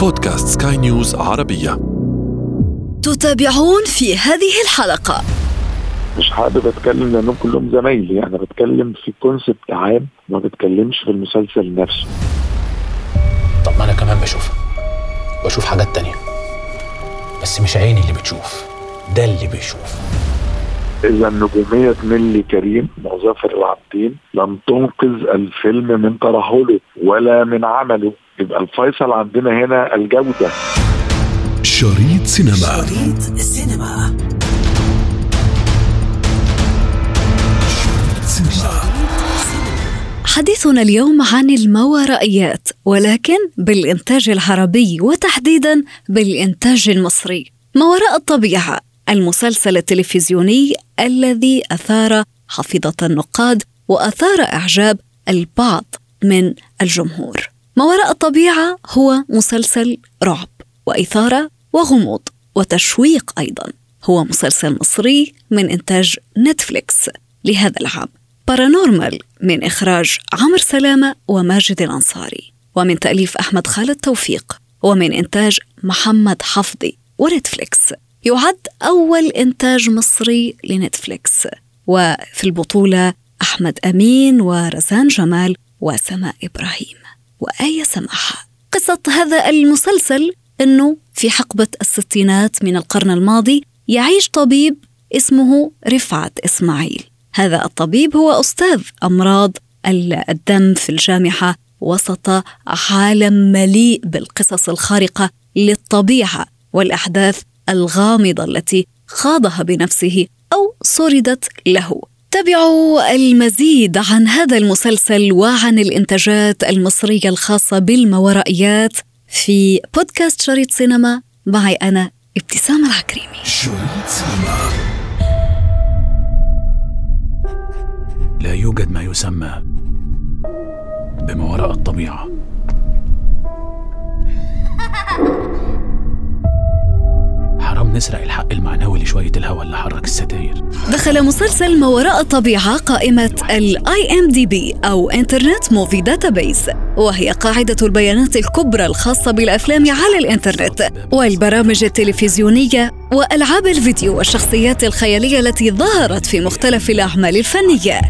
بودكاست سكاي نيوز عربية. تتابعون في هذه الحلقة. مش حابب أتكلم لأنهم كلهم زمايلي أنا بتكلم في concept عام ما بتكلمش في المسلسل نفسه. طب ما أنا كمان بشوفها بشوف حاجات تانية. بس مش عيني اللي بتشوف ده اللي بيشوف. إذا نجومية نيلي كريم وظافر العابدين لم تنقذ الفيلم من ترهله ولا من عمله. يبقى الفيصل عندنا هنا الجودة. شريط سينما. شريط السينما حديثنا اليوم عن الماورائيات ولكن بالإنتاج العربي وتحديدا بالإنتاج المصري. ما وراء الطبيعة. المسلسل التلفزيوني الذي أثار حفيظة النقاد وأثار إعجاب البعض من الجمهور. ما وراء الطبيعة هو مسلسل رعب وإثارة وغموض وتشويق أيضا. هو مسلسل مصري من إنتاج نتفليكس لهذا العام. Paranormal من إخراج عمرو سلامة وماجد الأنصاري. ومن تأليف أحمد خالد توفيق. ومن إنتاج محمد حفظي ونتفليكس. يعد أول إنتاج مصري لنتفليكس وفي البطولة أحمد أمين ورزان جمال وسماء إبراهيم. وآية سماحة قصة هذا المسلسل أنه في حقبة الستينات من القرن الماضي يعيش طبيب اسمه رفعت إسماعيل. هذا الطبيب هو أستاذ أمراض الدم في الجامعة وسط عالم مليء بالقصص الخارقة للطبيعة والأحداث الغامضة التي خاضها بنفسه أو سردت له. تابعوا المزيد عن هذا المسلسل وعن الإنتاجات المصرية الخاصة بالماورائيات في بودكاست شريط سينما. معي أنا ابتسام العكريمي. شريط سينما. لا يوجد ما يسمى بما وراء الطبيعة. حرام نسرق الحق المعنوي لشوية الهوى اللي حرك الستاير. دخل مسلسل ما وراء الطبيعة قائمة ال IMDb أو Internet Movie Database وهي قاعدة البيانات الكبرى الخاصة بالأفلام على الإنترنت والبرامج التلفزيونية وألعاب الفيديو والشخصيات الخيالية التي ظهرت في مختلف الأعمال الفنية.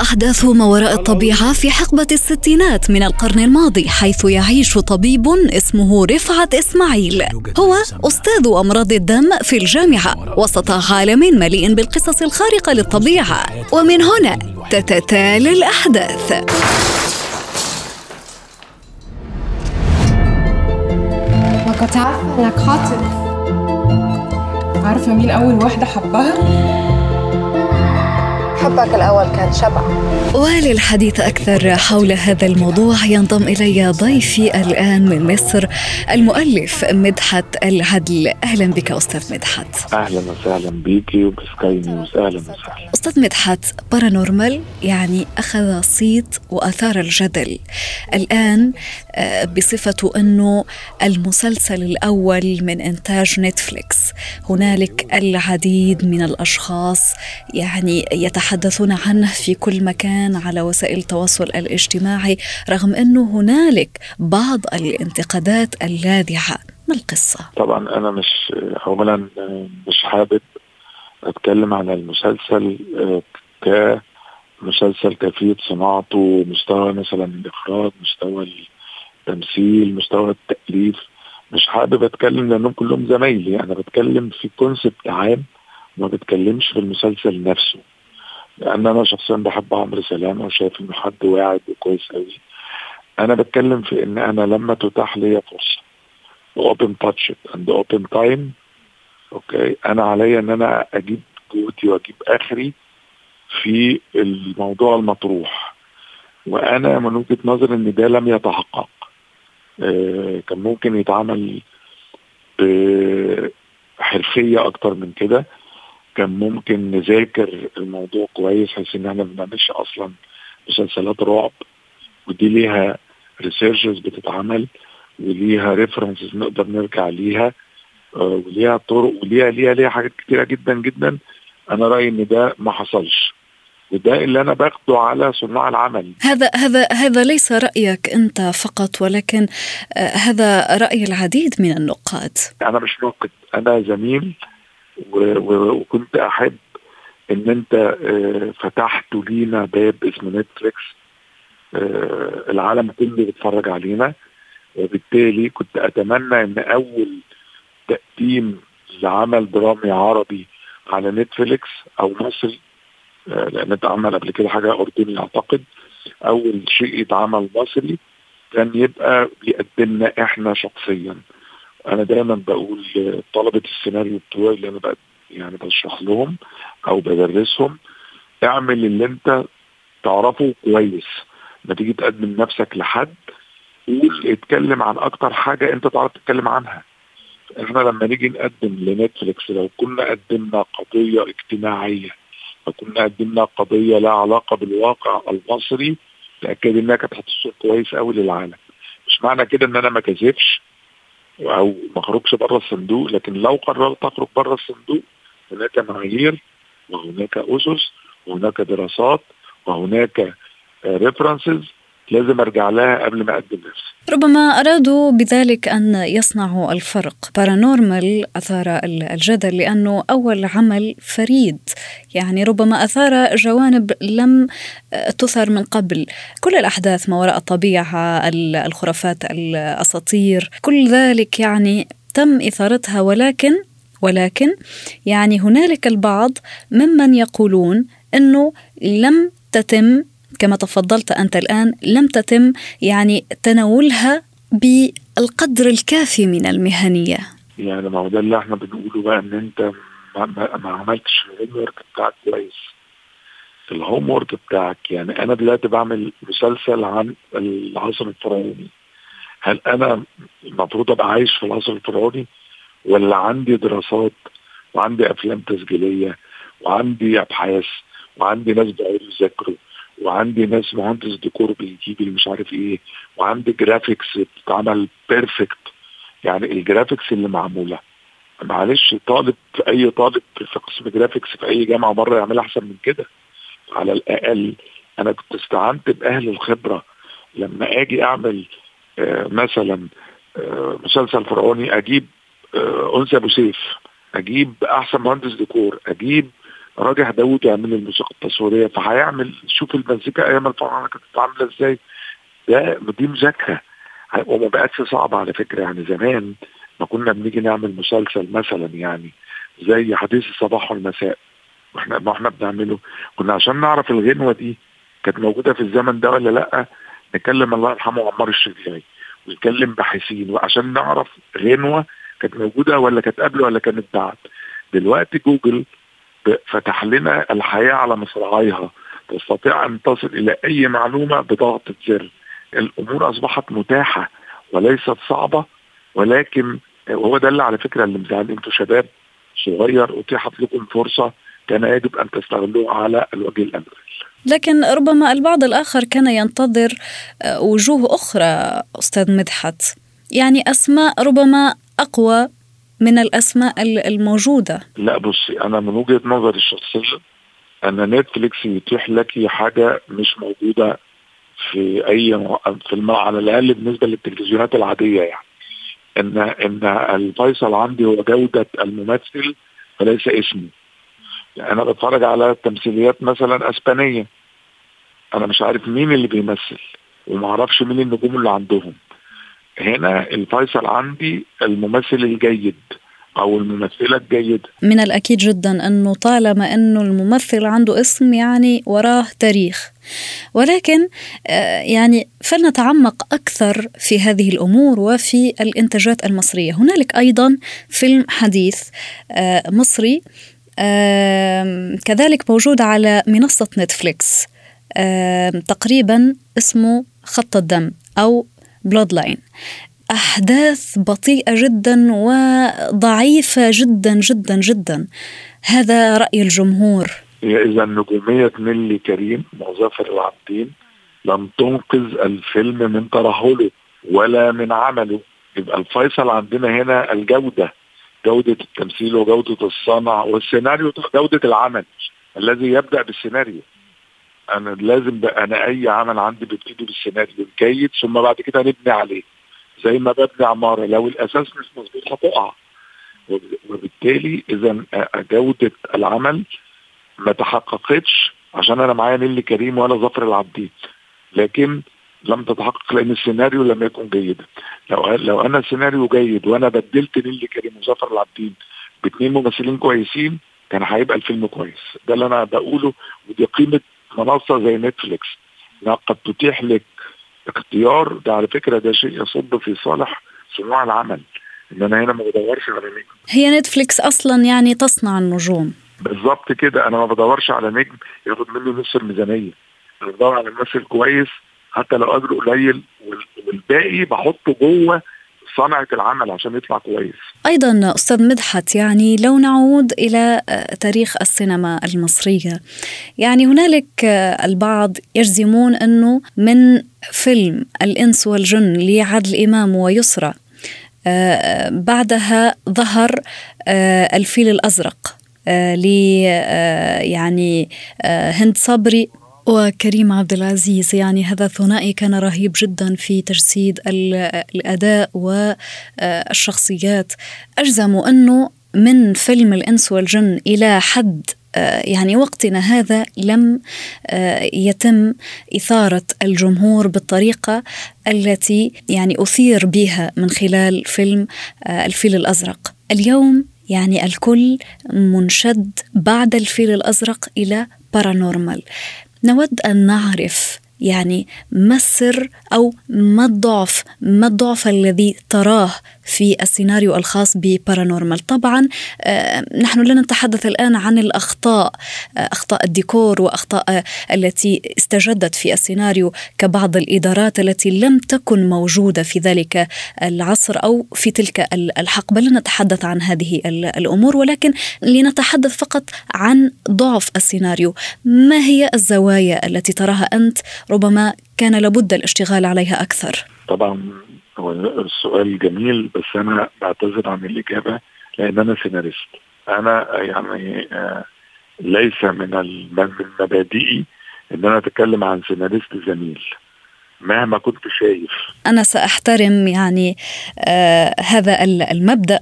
أحداث ما وراء الطبيعة في حقبة الستينات من القرن الماضي حيث يعيش طبيب اسمه رفعت إسماعيل. هو أستاذ أمراض الدم في الجامعة وسط عالم مليء بالقصص الخارقة للطبيعة. ومن هنا تتتالي الأحداث. ما كنت عارفة إنك خاطب. عارفة مين أول واحدة حبها؟ حبك الأول كان شبع. وللحديث أكثر حول هذا الموضوع ينضم إلي ضيفي الآن من مصر المؤلف مدحت العدل. أهلا بك أستاذ مدحت. أهلا وسهلا بيكي وبسكاي نيوز. أهلا وسهلا. أستاذ مدحت Paranormal يعني أخذ صيت وأثار الجدل. الآن آه، بصفة أنه المسلسل الأول من إنتاج نتفليكس هنالك العديد من الأشخاص يعني يتحدثون عنه في كل مكان على وسائل التواصل الاجتماعي رغم أنه هنالك بعض الانتقادات اللاذعة ما القصة؟ طبعا أنا مش اولا مش حابب أتكلم عن المسلسل آه، كمسلسل كفية صناعته مستوى مثلا الإخراج مستوى التمثيل مستوى التأليف. مش حابب أتكلم لأنهم كلهم زمايلي. أنا بتكلم في concept عام ما بتكلمش في المسلسل نفسه. لأن أنا شخصيا بحب عمرو سلامة وشايف إنه حد واعد وكويس قوي أنا بتكلم في إن أنا لما تتاح لي فرصة. open budget and open time okay أنا عليا إن أنا أجيب جهدي وأجيب آخري في الموضوع المطروح. وأنا من وجهة نظري إن ده لم يتحقق. كان ممكن يتعمل بحرفية أكتر من كده. كان ممكن نذاكر الموضوع كويس بحيث إن إحنا ما بنعملش أصلا مسلسلات رعب ودي ليها researches بتتعمل وليها references نقدر نرجع ليها آه، وليها طرق وليها ليها ليها حاجات كتيرة جدا جدا. أنا رأيي إن ده ما حصلش. وده اللي أنا باخده على صناع العمل. هذا هذا هذا ليس رأيك أنت فقط ولكن آه، هذا رأي العديد من النقاد. أنا مش ناقد أنا زميل وكنت أحب إن أنت آه، فتحت لينا باب اسمه نتفليكس. آه، العالم كله بيتفرج علينا وبالتالي كنت أتمنى إن أول تقديم لعمل درامي عربي على نتفليكس أو مصري آه، لأن اتعمل قبل كده حاجة أردني أعتقد. أول شيء يتعمل مصري كان يبقى بيقدمنا إحنا شخصيا. أنا دايما بقول لطلبة السيناريو بتوعي اللي أنا بقى يعني بشرح لهم أو بدرسهم اعمل اللي أنت تعرفه كويس. ما تيجي تقدم نفسك لحد قول اتكلم عن أكتر حاجة أنت تعرف تتكلم عنها. إحنا لما نيجي نقدم لنتفليكس لو كنا قدمنا قضية اجتماعية لو كنا قدمنا قضية لها علاقة بالواقع المصري تاكد إنها كانت هتصير كويس قوي للعالم. مش معنى كده إن أنا ما اجربش أو ما اخرجش بره الصندوق لكن لو قررت أخرج بره الصندوق هناك معايير وهناك أسس وهناك دراسات وهناك references لازم ارجع لها قبل ما اقدم نفسي. ربما أرادوا بذلك أن يصنعوا الفرق. بارانورمال أثار الجدل لأنه أول عمل فريد. يعني ربما أثار جوانب لم تثر من قبل. كل الأحداث ما وراء الطبيعة الخرافات الأساطير. كل ذلك يعني تم إثارتها ولكن ولكن يعني هنالك البعض ممن يقولون أنه لم تتم كما تفضلت أنت الآن لم تتم يعني تناولها بالقدر الكافي من المهنية. يعني ما هو ده اللي إحنا بنقوله بقى إن أنت ما, ما, عملتش الهوم ورك بتاعك كويس. الهوم ورك بتاعك يعني أنا دلوقتي بعمل مسلسل عن العصر الفرعوني. هل أنا المفروض أبقى عايش في العصر الفرعوني ولا عندي دراسات وعندي أفلام تسجيلية وعندي أبحاث وعندي ناس بيقعدوا يذاكروا وعندي ناس مهندس ديكور بيجيب مش عارف إيه وعندي graphics بتتعمل perfect يعني ال graphics اللي معمولة. معلش طالب أي طالب في قسم graphics في أي جامعة مرة يعمل أحسن من كده. على الأقل أنا كنت استعنت بأهل الخبرة. لما آجي أعمل آه مثلا آه مسلسل فرعوني أجيب آه أنثى أبو سيف أجيب أحسن مهندس ديكور أجيب راجح داوود يعمل الموسيقى التصويرية فهيعمل شوف المزيكا أيام الفراعنة كانت عامله إزاي. ده دي مذاكرة. وما بقتش صعبة على فكرة. يعني زمان ما كنا بنيجي نعمل مسلسل مثلا يعني زي حديث الصباح والمساء. وإحنا ما إحنا بنعمله. كنا عشان نعرف الغنوة دي كانت موجودة في الزمن ده ولا لأ نكلم الله يرحمه عمار الشريعي ونكلم باحثين. وعشان نعرف غنوة كانت موجودة ولا كانت قبل ولا كانت بعد. دلوقتي جوجل فتح لنا الحياة على مصراعيها تستطيع أن تصل إلى أي معلومة بضغطة زر. الأمور أصبحت متاحة وليست صعبة ولكن وهو ده اللي على فكرة اللي مزعل. أنتوا شباب صغير أتيحت لكم فرصة كان يجب أن تستغلوها على الوجه الأمثل. لكن ربما البعض الآخر كان ينتظر وجوه أخرى أستاذ مدحت. يعني أسماء ربما أقوى من الأسماء الموجودة. لا بصي أنا من وجهة نظري الشخصية أن نتفليكس يتيح لك حاجة مش موجودة في أي في الم... على الأقل بالنسبة للتلفزيونات العادية يعني. ان إن الفيصل عندي هو جودة الممثل وليس اسمه. يعني أنا بتفرج على تمثيليات مثلا أسبانية. أنا مش عارف مين اللي بيمثل وما أعرفش مين النجوم اللي عندهم. هنا الفيصل عندي الممثل الجيد أو الممثلة الجيده من الأكيد جدا أنه طالما أنه الممثل عنده اسم يعني وراه تاريخ. ولكن يعني فلنتعمق أكثر في هذه الأمور وفي الإنتاجات المصرية. هنالك أيضا فيلم حديث مصري كذلك موجود على منصة نتفليكس تقريبا اسمه خط الدم أو Bloodline أحداث بطيئة جدا وضعيفة جدا جدا جدا. هذا رأي الجمهور. إذا نجومية نيلي كريم وظافر العابدين لم تنقذ الفيلم من ترهله ولا من عمله. يبقى الفيصل عندنا هنا الجودة جودة التمثيل وجودة الصنع والسيناريو جودة العمل الذي يبدأ بالسيناريو. أنا لازم بقى أنا أي عمل عندي ببتدي بالسيناريو الجيد ثم بعد كده نبني عليه. زي ما ببني عمارة لو الأساس مش مظبوط هتقع. وب- وبالتالي إذا جودة العمل ما تحققتش عشان أنا معايا نيلي كريم ولا ظفر العابدين. لكن لم تتحقق لأن السيناريو لم يكن جيدا لو لو أنا السيناريو جيد وأنا بدلت نيلي كريم وظافر العابدين باثنين ممثلين كويسين كان هيبقى الفيلم كويس. ده اللي أنا بقوله ودي قيمة منصة زي نتفليكس. انها قد تتيح لك اختيار. ده على فكرة ده شيء يصب في صالح صناع العمل إن أنا هنا ما بدورش على نجم. هي نتفليكس أصلا يعني تصنع النجوم. بالظبط كده. أنا ما بدورش على نجم ياخد مني نص الميزانية. أنا بدور على ممثل كويس حتى لو أجره قليل وال- والباقي بحطه جوه صنعة العمل عشان يطلع كويس. أيضا أستاذ مدحت يعني لو نعود إلى آه، تاريخ السينما المصرية يعني هنالك آه، البعض يجزمون أنه من فيلم الإنس والجن لعادل إمام ويسرى آه، بعدها ظهر الفيل الأزرق آه، ل يعني هند صبري وكريم عبد العزيز يعني هذا الثنائي كان رهيب جدا في تجسيد ال- الأداء والشخصيات. اجزموا أنه من فيلم الإنس والجن إلى حد آه، يعني وقتنا هذا لم آه، يتم إثارة الجمهور بالطريقة التي يعني أثير بها من خلال فيلم آه، الفيل الأزرق. اليوم يعني الكل منشد بعد الفيل الأزرق إلى Paranormal نود أن نعرف يعني ما السر أو ما الضعف ما الضعف الذي تراه في السيناريو الخاص ب Paranormal؟ طبعا آه، نحن لا نتحدث الآن عن الأخطاء آه، أخطاء الديكور وأخطاء آه، التي استجدت في السيناريو كبعض الإدارات التي لم تكن موجودة في ذلك العصر أو في تلك ال- الحقبه لا نتحدث عن هذه ال- الأمور ولكن لنتحدث فقط عن ضعف السيناريو. ما هي الزوايا التي تراها أنت ربما كان لابد الاشتغال عليها أكثر. طبعا هو السؤال جميل بس أنا بعتذر عن الإجابة لأن أنا سيناريست. أنا يعني آه، ليس من مبادئي إن أنا أتكلم عن سيناريست زميل. مهما كنت شايف. أنا سأحترم يعني آه هذا ال- المبدأ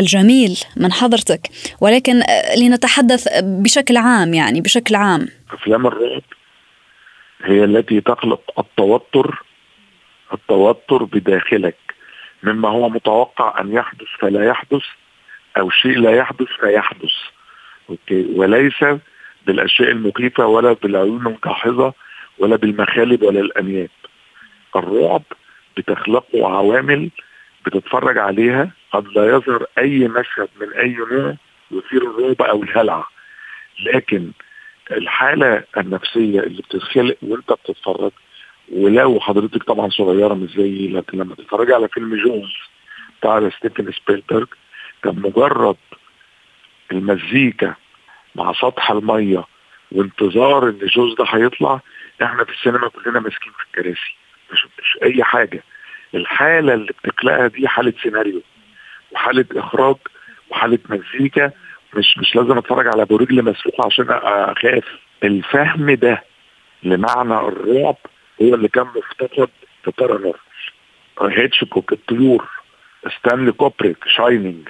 الجميل من حضرتك ولكن آه لنتحدث بشكل عام يعني بشكل عام. أفلام الرعب هي التي تخلق التوتر التوتر بداخلك. مما هو متوقع أن يحدث فلا يحدث أو شيء لا يحدث فيحدث. أوكي. وليس بالأشياء المخيفة ولا بالعيون المجحظه ولا بالمخالب ولا الأنياب. الرعب بتخلقه عوامل بتتفرج عليها قد لا يظهر أي مشهد من أي نوع يثير الرعب أو الهلع. لكن الحالة النفسية اللي بتتخلق وانت بتتفرج ولو حضرتك طبعا صغيرة مش زيي لكن لما تتفرجي على فيلم جونز بتاع ستيفن سبيلبرج كان مجرد المزيكا مع سطح المية وانتظار إن Jaws ده هيطلع إحنا في السينما كلنا ماسكين في الكراسي مش مش أي حاجة. الحالة اللي بتخلقها دي حالة سيناريو وحالة إخراج وحالة مزيكا مش مش لازم اتفرج على ابو رجل مسلوقه عشان اخاف. الفهم ده لمعنى الرعب هو اللي كان مفتقد في Paranormal هيتشكوك الطيور ستانلي كوبريك Shining.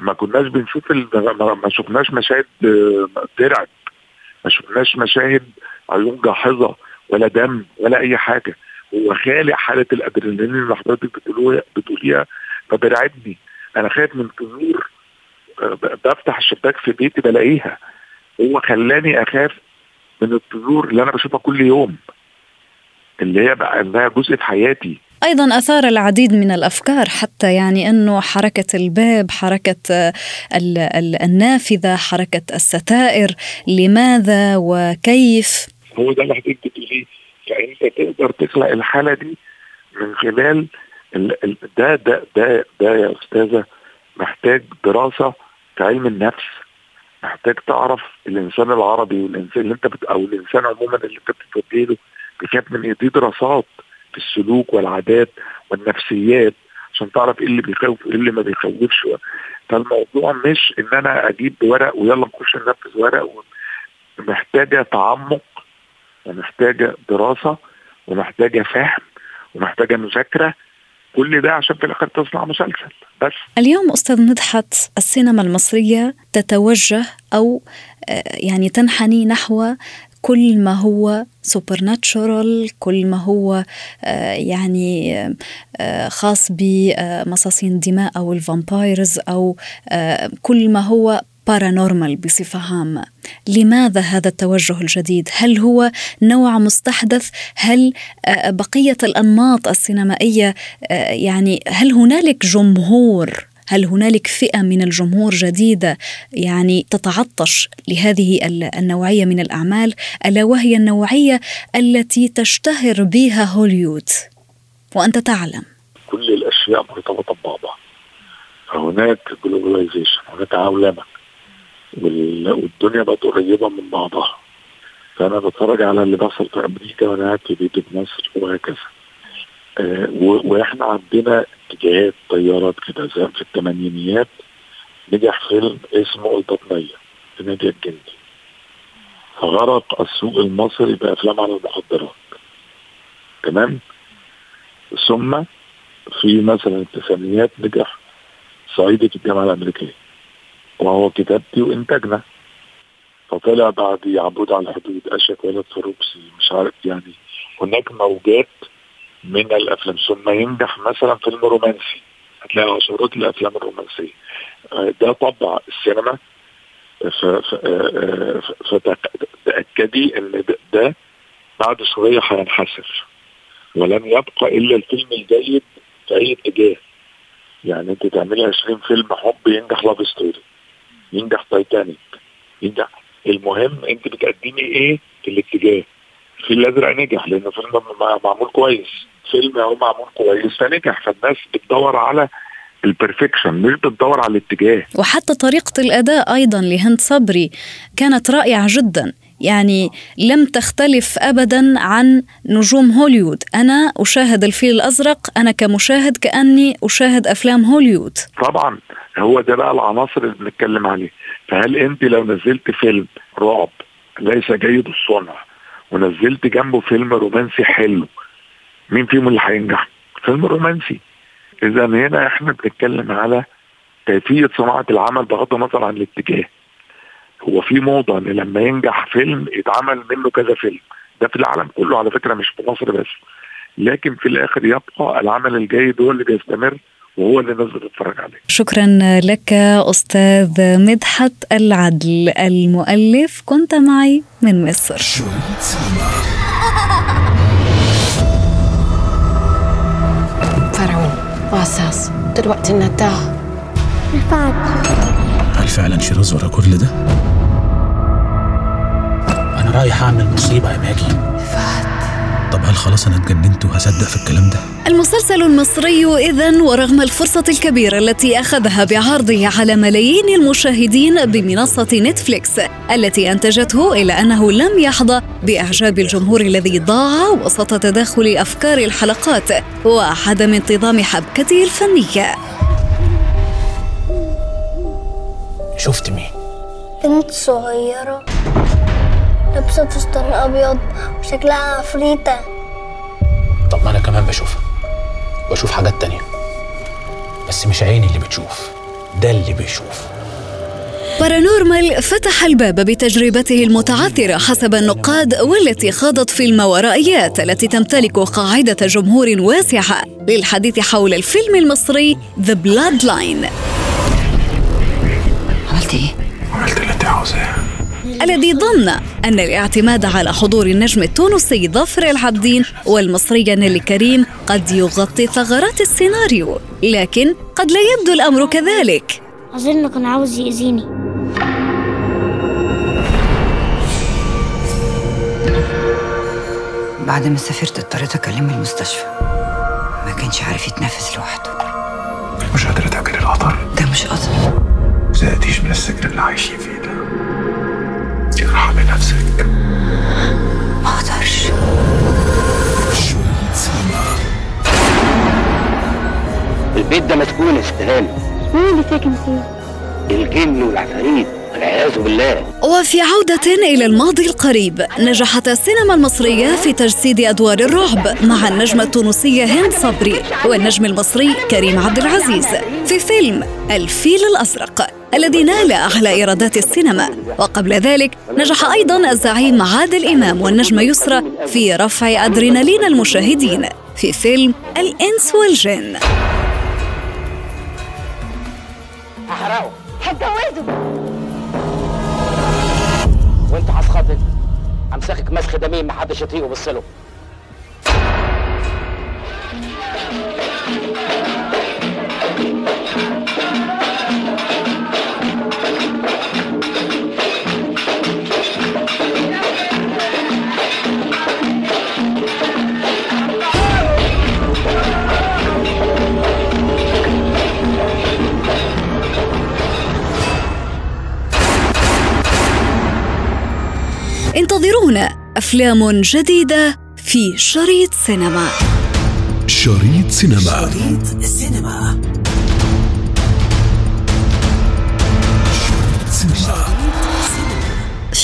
ما كناش بنشوف ال... ما شفناش مشاهد آه، ترعب ما شفناش مشاهد عيون جاحظة ولا دم ولا أي حاجة. هو خالق حالة الأدرينالين اللي حضرتك بتقولوها بتقوليها فبيرعبني. أنا خايف من طيور آه، بفتح الشباك في بيتي بلاقيها. هو خلاني أخاف من الطيور اللي أنا بشوفها كل يوم اللي هي بقى إنها جزء في حياتي. أيضا آثار العديد من الأفكار حتى يعني أنه حركة الباب حركة آه، ال- ال- النافذة حركة الستائر لماذا وكيف؟ هو ده اللي حضرتك بتقوليه. فانت تقدر تخلق الحالة دي من خلال ال... ال... ده ده ده ده يا أستاذة محتاج دراسة في علم النفس محتاج تعرف الإنسان العربي والإنسان اللي أنت بت... أو الإنسان عموما اللي أنت بتتوجه له بكتاب من دي دراسات في السلوك والعادات والنفسيات عشان تعرف إيه اللي بيخوف وإيه اللي ما بيخوفش فالموضوع مش إن أنا أجيب ورق ويلا نخش ننفذ ورق. محتاجة تعمق ومحتاجة دراسة ومحتاجة فهم ومحتاجة مذاكرة كل ده عشان في الآخر تصنع مسلسل. بس. اليوم أستاذ مدحت السينما المصرية تتوجه أو آه، يعني تنحني نحو كل ما هو supernatural كل ما هو آه، يعني آه، خاص بمصاصين الدماء أو ال vampires أو كل ما هو paranormal بصفة عامة. لماذا هذا التوجه الجديد؟ هل هو نوع مستحدث؟ هل آه، بقية الأنماط السينمائية آه، يعني هل هنالك جمهور؟ هل هنالك فئة من الجمهور جديدة يعني تتعطش لهذه النوعية من الأعمال ألا وهي النوعية التي تشتهر بها هوليوود وأنت تعلم. كل الأشياء مرتبطة ببعضها. هناك جلوبلايزيشن هناك عولمة. والدنيا بقت قريبة من بعضها. فأنا بتفرج على اللي بيحصل في أمريكا وأنا قاعد في بيتي في مصر وهكذا. آه وإحنا عندنا اتجاهات طيارات كده زي في الثمانينيات نجح فيلم اسمه البطنية لنادية الجندي. فغرق السوق المصري بأفلام عن المخدرات. تمام؟ ثم في مثلا التسعينيات نجح صعيدي في الجامعة الأمريكية. وهو كتابتي وانتاجنا فطلع بعد يعبود على الحدود اشك ولد فاروقسي مش عارف يعني. هناك موجات من الأفلام. ثم ينجح مثلا فيلم رومانسي. هتلاقي عشرات الافلام الرومانسية. آه، ده طبع السينما. فتأكدي إن ده بعد شوية هينحسر. ولن يبقى إلا الفيلم الجيد في أي اتجاه. يعني أنت تعملي 20 فيلم حب ينجح Love Story ينجح تايتانيك ينجح. المهم انت بتقدمي إيه في الاتجاه؟ الفيل الأزرق نجح لأنه فيلم معمول كويس. فيلم هو معمول كويس فنجح. فالناس بتدور على ال perfection مش بتدور على الاتجاه. وحتى طريقة الأداء أيضا لهند صبري كانت رائعة جدا. يعني لم تختلف ابدا عن نجوم هوليوود. أنا أشاهد الفيل الأزرق أنا كمشاهد كأني أشاهد أفلام هوليوود. طبعا هو ده بقى العناصر اللي بنتكلم عليه. فهل أنت لو نزلت فيلم رعب ليس جيد الصنع ونزلت جنبه فيلم رومانسي حلو مين فيهم اللي هينجح؟ فيلم رومانسي. اذا هنا إحنا بنتكلم على كيفية صناعة العمل بغض النظر عن الاتجاه. هو في موضة إن لما ينجح فيلم يتعمل منه كذا فيلم. ده في العالم كله على فكرة مش في مصر بس. لكن في الآخر يبقى العمل الجيد هو اللي بيستمر وهو اللي الناس بتتفرج عليه. شكرا لك أستاذ مدحت العدل المؤلف. كنت معي من مصر. فرعون وأساس دلوقتي النداه رفعت هل فعلا شيراز ورا كل ده؟ أنا رايح اعمل مصيبة يا ماجي فهد طب هل خلاص أنا اتجننت وهصدق في الكلام ده؟ المسلسل المصري إذا ورغم الفرصة الكبيرة التي أخذها بعرضه على ملايين المشاهدين بمنصة نتفليكس التي أنتجته إلا أنه لم يحظى بإعجاب الجمهور الذي ضاع وسط تداخل أفكار الحلقات وعدم انتظام حبكته الفنية شفت مين؟ بنت صغيرة لابسة فستان أبيض وشكلها عفريتة طب ما أنا كمان بشوفها. بشوف حاجات تانية. بس مش عيني اللي بتشوف ده اللي بيشوف. بارانورمال فتح الباب بتجربته المتعثرة حسب النقاد والتي خاضت في الماورائيات التي تمتلك قاعدة جمهور واسعة للحديث حول الفيلم المصري The Bloodline. عملت إيه؟ عملت اللي انت عاوزاه. الذي ظن أن الاعتماد على حضور النجم التونسي ظفر العابدين والمصري نيلي كريم قد يغطي ثغرات السيناريو لكن قد لا يبدو الأمر كذلك. أظن كان عاوز يأذيني. بعد ما سافرت اضطريت أكلمه المستشفى. ما كانش عارف يتنفس لوحده. مش قادرة تاكل القطر ده مش قدر زهقتيش من السجن اللي عايشين فيه ده. ارحمي نفسك ما أقدرش. البيت ده مسكون استهانة. مين اللي ساكن فيه؟ الجن والعفاريت والعياذ بالله. وفي عودة إلى الماضي القريب نجحت السينما المصرية في تجسيد أدوار الرعب مع النجمة التونسية هند صبري والنجم المصري كريم عبد العزيز في فيلم الفيل الأزرق. الذي نال أعلى إيرادات السينما. وقبل ذلك نجح أيضا الزعيم عادل إمام والنجمة يسرى في رفع أدرينالين المشاهدين في فيلم الإنس والجن. هحرقه هتجوزه وانت هتخاطب أمسكك مسخ دمين محدش يطيق وبص انتظرونا أفلام جديدة في شريط سينما. شريط سينما. شريط سينما. سينما